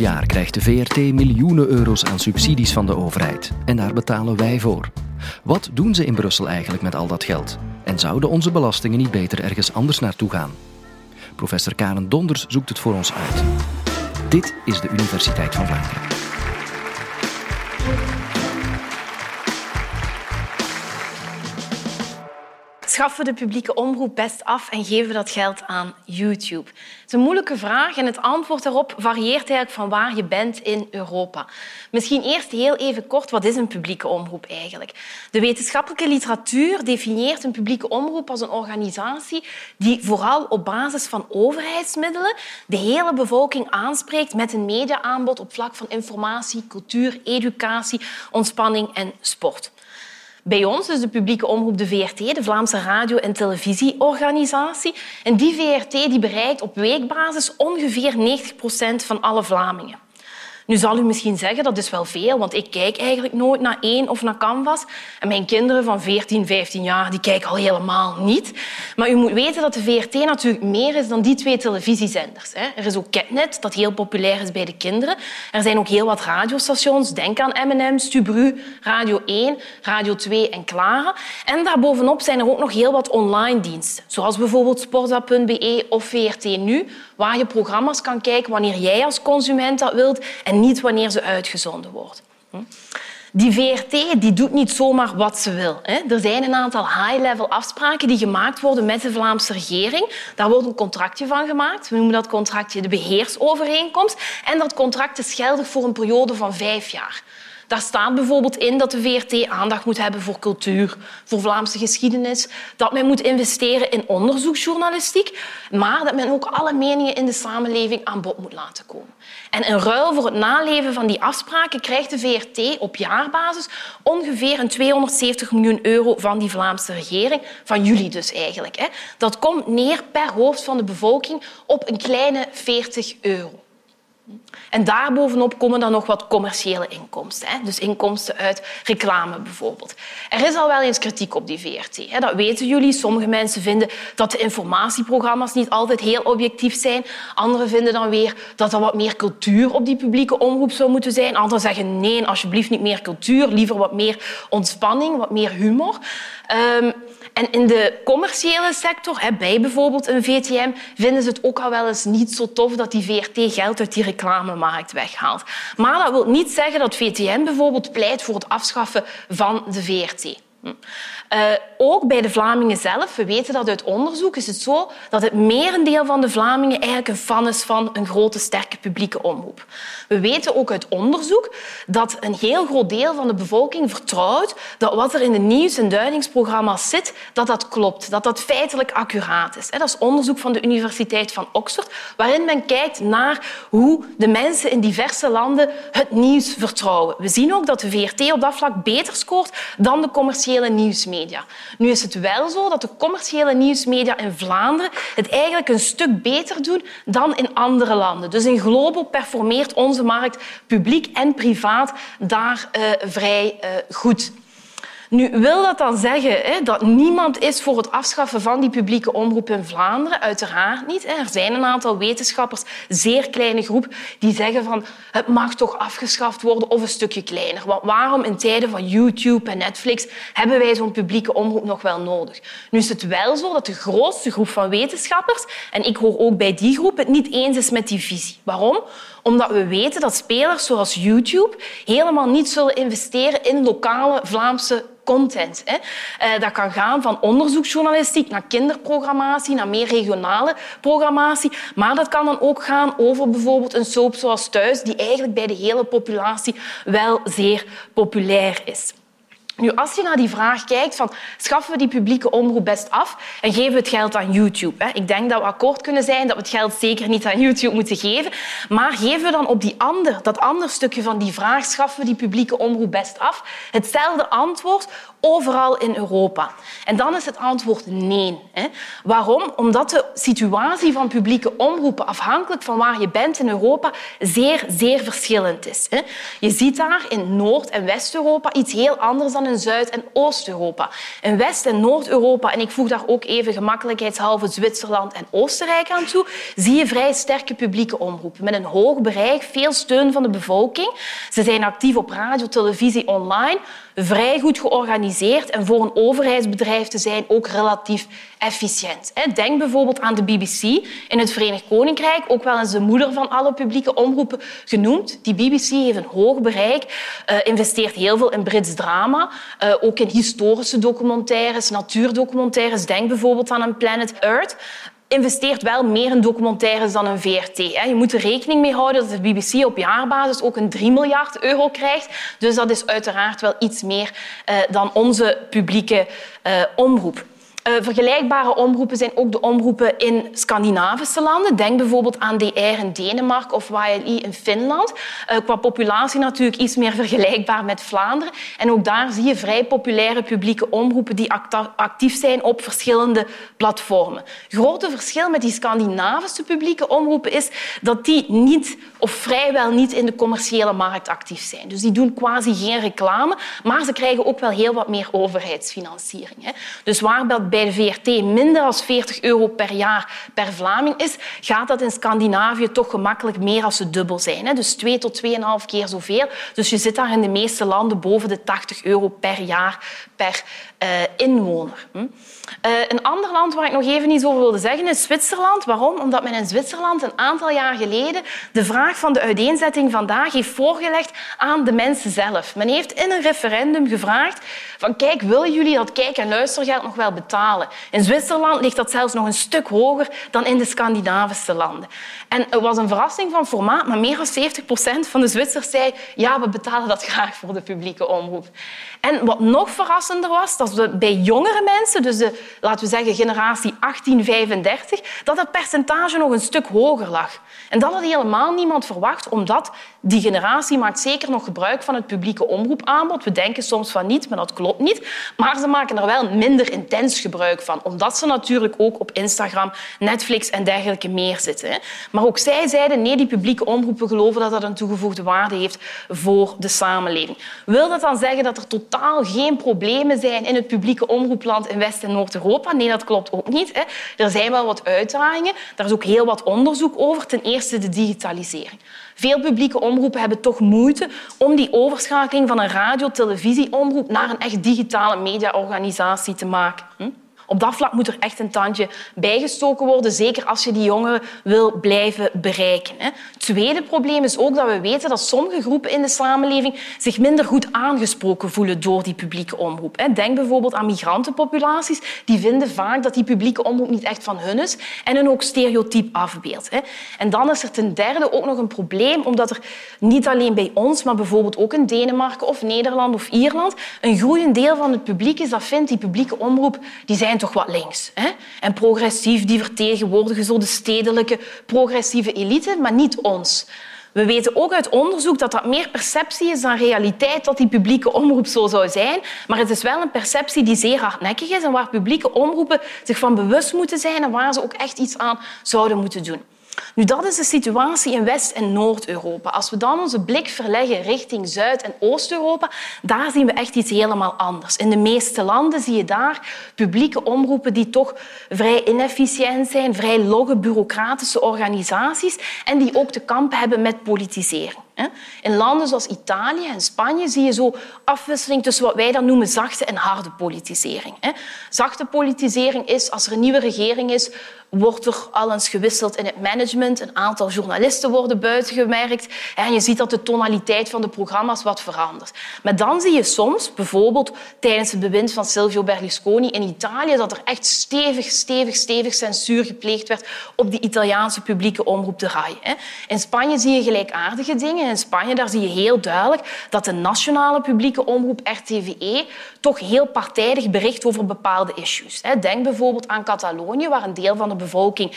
jaar krijgt de VRT miljoenen euro's aan subsidies van de overheid. En daar betalen wij voor. Wat doen ze in Brussel eigenlijk met al dat geld? En zouden onze belastingen niet beter ergens anders naartoe gaan? Professor Karen Donders zoekt het voor ons uit. Dit is de Universiteit van Vlaanderen. Schaffen we de publieke omroep best af en geven we dat geld aan YouTube? Het is een moeilijke vraag en het antwoord daarop varieert eigenlijk van waar je bent in Europa. Misschien eerst heel even kort, wat is een publieke omroep eigenlijk? De wetenschappelijke literatuur definieert een publieke omroep als een organisatie die vooral op basis van overheidsmiddelen de hele bevolking aanspreekt met een mediaaanbod op vlak van informatie, cultuur, educatie, ontspanning en sport. Bij ons is de publieke omroep de VRT, de Vlaamse radio- en televisieorganisatie. En die VRT die bereikt op weekbasis ongeveer 90 procent van alle Vlamingen. Nu zal u misschien zeggen, dat is wel veel, want ik kijk eigenlijk nooit naar één of naar Canvas. En mijn kinderen van 14, 15 jaar die kijken al helemaal niet. Maar u moet weten dat de VRT natuurlijk meer is dan die twee televisiezenders. Er is ook Ketnet, dat heel populair is bij de kinderen. Er zijn ook heel wat radiostations. Denk aan M&M, Stubru, Radio 1, Radio 2 en Clara. En daarbovenop zijn er ook nog heel wat online diensten. Zoals bijvoorbeeld sporza.be of VRT Nu, waar je programma's kan kijken wanneer jij als consument dat wilt en niet wanneer ze uitgezonden wordt. Hm? Die VRT die doet niet zomaar wat ze wil. Er zijn een aantal high-level afspraken die gemaakt worden met de Vlaamse regering. Daar wordt een contractje van gemaakt. We noemen dat contractje de beheersovereenkomst. En dat contract is geldig voor een periode van vijf jaar. Daar staat bijvoorbeeld in dat de VRT aandacht moet hebben voor cultuur, voor Vlaamse geschiedenis, dat men moet investeren in onderzoeksjournalistiek, maar dat men ook alle meningen in de samenleving aan bod moet laten komen. En in ruil voor het naleven van die afspraken krijgt de VRT op jaarbasis ongeveer een 270 miljoen euro van die Vlaamse regering, van jullie dus eigenlijk. Dat komt neer per hoofd van de bevolking op een kleine 40 euro. En daarbovenop komen dan nog wat commerciële inkomsten. Hè? Dus inkomsten uit reclame bijvoorbeeld. Er is al wel eens kritiek op die VRT. Hè? Dat weten jullie. Sommige mensen vinden dat de informatieprogramma's niet altijd heel objectief zijn. Anderen vinden dan weer dat er wat meer cultuur op die publieke omroep zou moeten zijn. Anderen zeggen nee, alsjeblieft niet meer cultuur, liever wat meer ontspanning, wat meer humor. Um, en in de commerciële sector, bij bijvoorbeeld een VTM, vinden ze het ook al wel eens niet zo tof dat die VRT geld uit die reclamemarkt weghaalt. Maar dat wil niet zeggen dat VTM bijvoorbeeld pleit voor het afschaffen van de VRT. Uh, ook bij de Vlamingen zelf, we weten dat uit onderzoek, is het zo dat het merendeel van de Vlamingen eigenlijk een fan is van een grote, sterke publieke omroep. We weten ook uit onderzoek dat een heel groot deel van de bevolking vertrouwt dat wat er in de nieuws- en duidingsprogramma's zit, dat dat klopt, dat dat feitelijk accuraat is. Dat is onderzoek van de Universiteit van Oxford, waarin men kijkt naar hoe de mensen in diverse landen het nieuws vertrouwen. We zien ook dat de VRT op dat vlak beter scoort dan de commerciële nieuwsmedia. Nu is het wel zo dat de commerciële nieuwsmedia in Vlaanderen het eigenlijk een stuk beter doen dan in andere landen. Dus in Globo performeert onze markt, publiek en privaat, daar uh, vrij uh, goed. Nu, wil dat dan zeggen hè, dat niemand is voor het afschaffen van die publieke omroep in Vlaanderen? Uiteraard niet. Er zijn een aantal wetenschappers, zeer kleine groep, die zeggen van het mag toch afgeschaft worden of een stukje kleiner. Want waarom in tijden van YouTube en Netflix hebben wij zo'n publieke omroep nog wel nodig? Nu is het wel zo dat de grootste groep van wetenschappers, en ik hoor ook bij die groep, het niet eens is met die visie. Waarom? Omdat we weten dat spelers zoals YouTube helemaal niet zullen investeren in lokale Vlaamse content. Eh, dat kan gaan van onderzoeksjournalistiek naar kinderprogrammatie, naar meer regionale programmatie. Maar dat kan dan ook gaan over bijvoorbeeld een soap zoals Thuis, die eigenlijk bij de hele populatie wel zeer populair is. Nu, als je naar die vraag kijkt van schaffen we die publieke omroep best af en geven we het geld aan YouTube. Hè? Ik denk dat we akkoord kunnen zijn dat we het geld zeker niet aan YouTube moeten geven. Maar geven we dan op die ander, dat andere stukje van die vraag, schaffen we die publieke omroep best af, hetzelfde antwoord overal in Europa? En dan is het antwoord nee. Waarom? Omdat de situatie van publieke omroepen, afhankelijk van waar je bent in Europa, zeer, zeer verschillend is. Je ziet daar in Noord- en West-Europa iets heel anders dan in Zuid- en Oost-Europa. In West- en Noord-Europa, en ik voeg daar ook even gemakkelijkheidshalve Zwitserland en Oostenrijk aan toe, zie je vrij sterke publieke omroepen met een hoog bereik, veel steun van de bevolking. Ze zijn actief op radio, televisie, online, vrij goed georganiseerd en voor een overheidsbedrijf te zijn ook relatief efficiënt. Denk bijvoorbeeld aan de BBC in het Verenigd Koninkrijk, ook wel eens de moeder van alle publieke omroepen genoemd. Die BBC heeft een hoog bereik, eh, investeert heel veel in Brits drama, eh, ook in historische documentaires, natuurdocumentaires. Denk bijvoorbeeld aan een Planet Earth investeert wel meer in documentaires dan een VRT. Je moet er rekening mee houden dat de BBC op jaarbasis ook een 3 miljard euro krijgt. Dus dat is uiteraard wel iets meer eh, dan onze publieke omroep. Uh, vergelijkbare omroepen zijn ook de omroepen in Scandinavische landen. Denk bijvoorbeeld aan DR in Denemarken of YLI in Finland. Uh, qua populatie natuurlijk iets meer vergelijkbaar met Vlaanderen. En ook daar zie je vrij populaire publieke omroepen die actief zijn op verschillende platformen. Het grote verschil met die Scandinavische publieke omroepen is dat die niet of vrijwel niet in de commerciële markt actief zijn. Dus die doen quasi geen reclame, maar ze krijgen ook wel heel wat meer overheidsfinanciering. Dus waar bij de VRT minder dan 40 euro per jaar per Vlaming is, gaat dat in Scandinavië toch gemakkelijk meer als het dubbel zijn. Dus twee tot 2,5 keer zoveel. Dus je zit daar in de meeste landen boven de 80 euro per jaar per uh, inwoner. Hm. Uh, een ander land waar ik nog even iets over wilde zeggen is Zwitserland. Waarom? Omdat men in Zwitserland een aantal jaar geleden de vraag van de uiteenzetting vandaag heeft voorgelegd aan de mensen zelf. Men heeft in een referendum gevraagd van kijk, willen jullie dat kijk- en luistergeld nog wel betalen? In Zwitserland ligt dat zelfs nog een stuk hoger dan in de Scandinavische landen. En het was een verrassing van formaat, maar meer dan 70 procent van de Zwitsers zei ja, we betalen dat graag voor de publieke omroep. En wat nog verrassender was, dat we bij jongere mensen, dus de, laten we zeggen generatie 1835, dat dat percentage nog een stuk hoger lag. En dat had helemaal niemand verwacht, omdat die generatie maakt zeker nog gebruik van het publieke omroepaanbod. We denken soms van niet, maar dat klopt niet. Maar ze maken er wel minder intens gebruik van, omdat ze natuurlijk ook op Instagram, Netflix en dergelijke meer zitten. Maar ook zij zeiden, nee, die publieke omroepen geloven dat dat een toegevoegde waarde heeft voor de samenleving. Wil dat dan zeggen dat er totaal geen problemen zijn in het publieke omroepland in West- en Noord-Europa? Nee, dat klopt ook niet. Er zijn wel wat uitdagingen. Daar is ook heel wat onderzoek over. Ten eerste de digitalisering. Veel publieke omroepen hebben toch moeite om die overschakeling van een radio-televisieomroep naar een echt digitale mediaorganisatie te maken. Hm? Op dat vlak moet er echt een tandje bijgestoken worden, zeker als je die jongeren wil blijven bereiken. Het tweede probleem is ook dat we weten dat sommige groepen in de samenleving zich minder goed aangesproken voelen door die publieke omroep. Denk bijvoorbeeld aan migrantenpopulaties. Die vinden vaak dat die publieke omroep niet echt van hun is en hun ook stereotyp afbeeldt. En dan is er ten derde ook nog een probleem, omdat er niet alleen bij ons, maar bijvoorbeeld ook in Denemarken of Nederland of Ierland, een groeiend deel van het publiek is dat vindt die publieke omroep, die zijn toch wat links. Hè? En progressief, die vertegenwoordigen zo de stedelijke progressieve elite, maar niet ons. We weten ook uit onderzoek dat dat meer perceptie is dan realiteit dat die publieke omroep zo zou zijn. Maar het is wel een perceptie die zeer hardnekkig is en waar publieke omroepen zich van bewust moeten zijn en waar ze ook echt iets aan zouden moeten doen. Nu, dat is de situatie in West- en Noord-Europa. Als we dan onze blik verleggen richting Zuid- en Oost-Europa, daar zien we echt iets helemaal anders. In de meeste landen zie je daar publieke omroepen die toch vrij inefficiënt zijn, vrij logge bureaucratische organisaties en die ook te kampen hebben met politisering. In landen zoals Italië en Spanje zie je zo afwisseling tussen wat wij dan noemen zachte en harde politisering. Zachte politisering is als er een nieuwe regering is, wordt er al eens gewisseld in het management. Een aantal journalisten worden buitengemerkt. En je ziet dat de tonaliteit van de programma's wat verandert. Maar dan zie je soms, bijvoorbeeld tijdens het bewind van Silvio Berlusconi in Italië, dat er echt stevig, stevig, stevig censuur gepleegd werd op de Italiaanse publieke omroep de RAI. In Spanje zie je gelijkaardige dingen. In Spanje daar zie je heel duidelijk dat de nationale publieke omroep RTVE toch heel partijdig bericht over bepaalde issues. Denk bijvoorbeeld aan Catalonië, waar een deel van de bevolking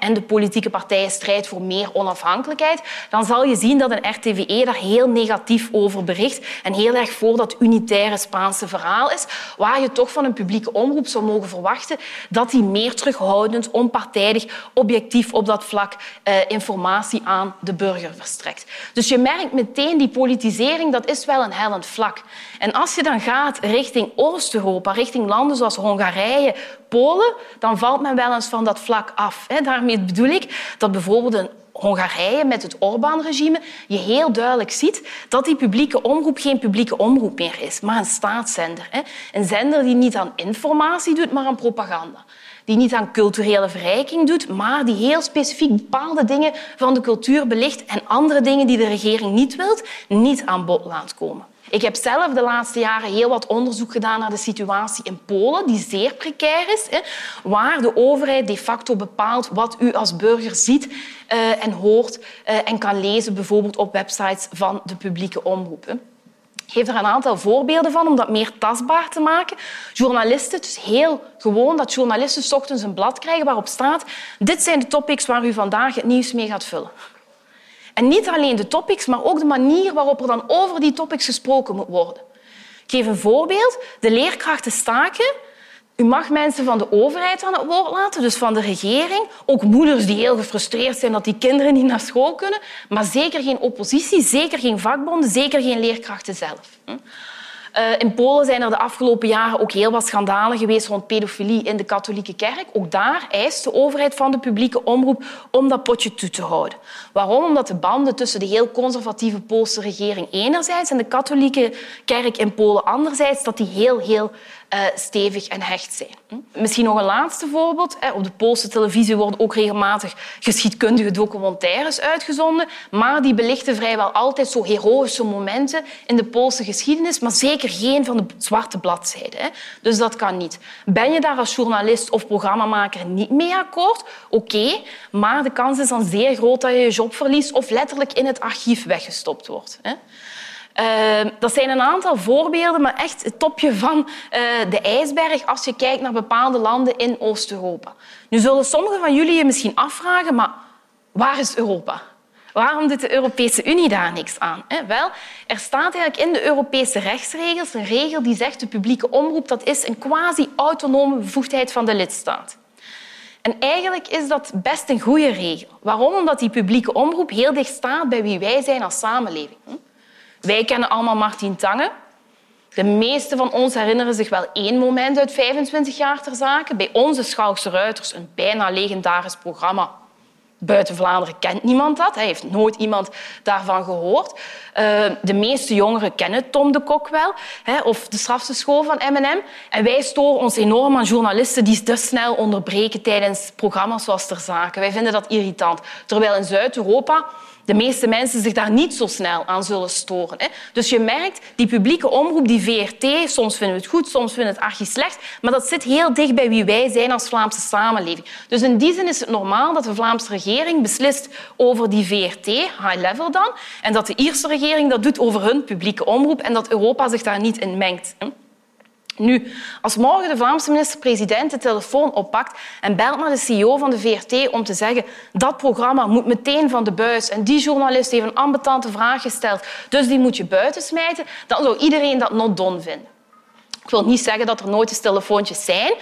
en de politieke partijen strijdt voor meer onafhankelijkheid, dan zal je zien dat een RTVE daar heel negatief over bericht en heel erg voor dat unitaire Spaanse verhaal is, waar je toch van een publieke omroep zou mogen verwachten dat die meer terughoudend, onpartijdig, objectief op dat vlak eh, informatie aan de burger verstrekt. Dus je merkt meteen die politisering, dat is wel een hellend vlak. En als je dan gaat richting Oost-Europa, richting landen zoals Hongarije, Polen, dan valt men wel eens van dat vlak af. Daarmee bedoel ik dat bijvoorbeeld een Hongarije met het Orbán-regime je heel duidelijk ziet dat die publieke omroep geen publieke omroep meer is, maar een staatszender. Een zender die niet aan informatie doet, maar aan propaganda. Die niet aan culturele verrijking doet, maar die heel specifiek bepaalde dingen van de cultuur belicht en andere dingen die de regering niet wilt, niet aan bod laat komen. Ik heb zelf de laatste jaren heel wat onderzoek gedaan naar de situatie in Polen, die zeer precair is, waar de overheid de facto bepaalt wat u als burger ziet eh, en hoort eh, en kan lezen, bijvoorbeeld op websites van de publieke omroepen. Ik geef er een aantal voorbeelden van om dat meer tastbaar te maken. Journalisten, is heel gewoon dat journalisten ochtends een blad krijgen waarop staat dit zijn de topics waar u vandaag het nieuws mee gaat vullen. En niet alleen de topics, maar ook de manier waarop er dan over die topics gesproken moet worden. Ik geef een voorbeeld. De leerkrachten staken. U mag mensen van de overheid aan het woord laten, dus van de regering. Ook moeders die heel gefrustreerd zijn dat die kinderen niet naar school kunnen. Maar zeker geen oppositie, zeker geen vakbonden, zeker geen leerkrachten zelf. Eh, in Polen zijn er de afgelopen jaren ook heel wat schandalen geweest rond pedofilie in de katholieke kerk. Ook daar eist de overheid van de publieke omroep om dat potje toe te houden. Waarom? Omdat de banden tussen de heel conservatieve Poolse regering enerzijds en de katholieke kerk in Polen anderzijds, dat die heel, heel stevig en hecht zijn. Hm? Misschien nog een laatste voorbeeld. Op de Poolse televisie worden ook regelmatig geschiedkundige documentaires uitgezonden, maar die belichten vrijwel altijd zo heroïsche momenten in de Poolse geschiedenis, maar zeker geen van de zwarte bladzijden. Dus dat kan niet. Ben je daar als journalist of programmamaker niet mee akkoord? Oké, maar de kans is dan zeer groot dat je je job verliest of letterlijk in het archief weggestopt wordt. Uh, dat zijn een aantal voorbeelden, maar echt het topje van uh, de ijsberg als je kijkt naar bepaalde landen in Oost-Europa. Nu zullen sommigen van jullie je misschien afvragen, maar waar is Europa? Waarom doet de Europese Unie daar niks aan? Wel, er staat eigenlijk in de Europese rechtsregels een regel die zegt de publieke omroep dat is een quasi-autonome bevoegdheid van de lidstaat. En eigenlijk is dat best een goede regel. Waarom? Omdat die publieke omroep heel dicht staat bij wie wij zijn als samenleving. Wij kennen allemaal Martin Tange. De meesten van ons herinneren zich wel één moment uit 25 jaar ter zake. Bij onze Schouwse Ruiters, een bijna legendarisch programma. Buiten Vlaanderen kent niemand dat. Hij heeft nooit iemand daarvan gehoord. Uh, de meeste jongeren kennen Tom de Kok wel, of de strafste school van M&M. En wij storen ons enorm aan journalisten die te snel onderbreken tijdens programma's zoals Ter Zaken. Wij vinden dat irritant. Terwijl in Zuid-Europa de meeste mensen zich daar niet zo snel aan zullen storen. Dus je merkt, die publieke omroep, die VRT, soms vinden we het goed, soms vinden we het archi slecht, maar dat zit heel dicht bij wie wij zijn als Vlaamse samenleving. Dus in die zin is het normaal dat de Vlaamse regering beslist over die VRT, high level dan, en dat de Ierse regering dat doet over hun publieke omroep en dat Europa zich daar niet in mengt. Nu, als morgen de Vlaamse minister-president de telefoon oppakt en belt naar de CEO van de VRT om te zeggen dat programma moet meteen van de buis. En die journalist heeft een ambetante vraag gesteld, dus die moet je buiten smijten, dan zou iedereen dat not done vinden. Ik wil niet zeggen dat er nooit eens telefoontjes zijn,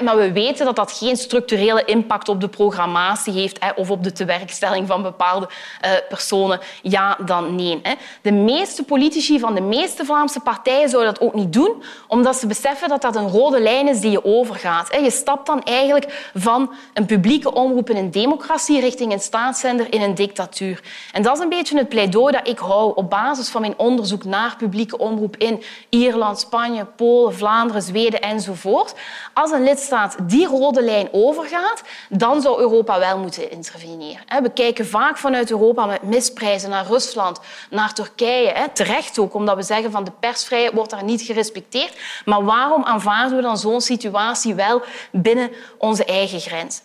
maar we weten dat dat geen structurele impact op de programmatie heeft of op de tewerkstelling van bepaalde eh, personen. Ja, dan nee. De meeste politici van de meeste Vlaamse partijen zouden dat ook niet doen, omdat ze beseffen dat dat een rode lijn is die je overgaat. Je stapt dan eigenlijk van een publieke omroep in een democratie richting een staatszender in een dictatuur. En dat is een beetje het pleidooi dat ik hou op basis van mijn onderzoek naar publieke omroep in Ierland, Spanje, Polen, Vlaanderen, Zweden enzovoort. Als een lidstaat die rode lijn overgaat, dan zou Europa wel moeten interveneren. We kijken vaak vanuit Europa met misprijzen naar Rusland, naar Turkije. Terecht ook, omdat we zeggen van de persvrijheid wordt daar niet gerespecteerd. Maar waarom aanvaarden we dan zo'n situatie wel binnen onze eigen grens?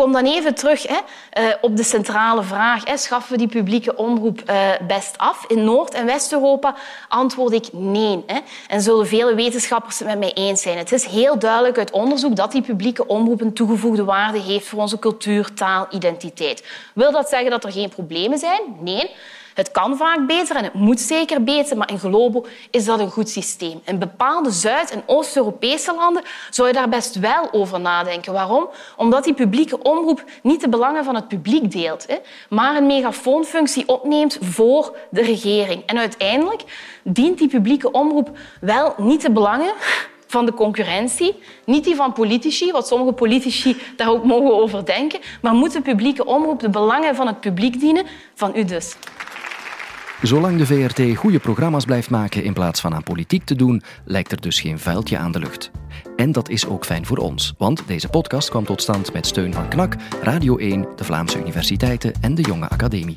Kom dan even terug hè, uh, op de centrale vraag. Schaffen we die publieke omroep uh, best af? In Noord- en West-Europa antwoord ik nee. Hè. En zullen vele wetenschappers het met mij eens zijn. Het is heel duidelijk uit onderzoek dat die publieke omroep een toegevoegde waarde heeft voor onze cultuur, taal, identiteit. Wil dat zeggen dat er geen problemen zijn? Nee. Het kan vaak beter en het moet zeker beter, maar in Globo is dat een goed systeem. In bepaalde Zuid- en Oost-Europese landen zou je daar best wel over nadenken. Waarom? Omdat die publieke omroep niet de belangen van het publiek deelt, maar een megafoonfunctie opneemt voor de regering. En uiteindelijk dient die publieke omroep wel niet de belangen van de concurrentie, niet die van politici, wat sommige politici daar ook mogen over denken, maar moet de publieke omroep de belangen van het publiek dienen, van u dus. Zolang de VRT goede programma's blijft maken in plaats van aan politiek te doen, lijkt er dus geen vuiltje aan de lucht. En dat is ook fijn voor ons, want deze podcast kwam tot stand met steun van KNAK, Radio 1, de Vlaamse Universiteiten en de Jonge Academie.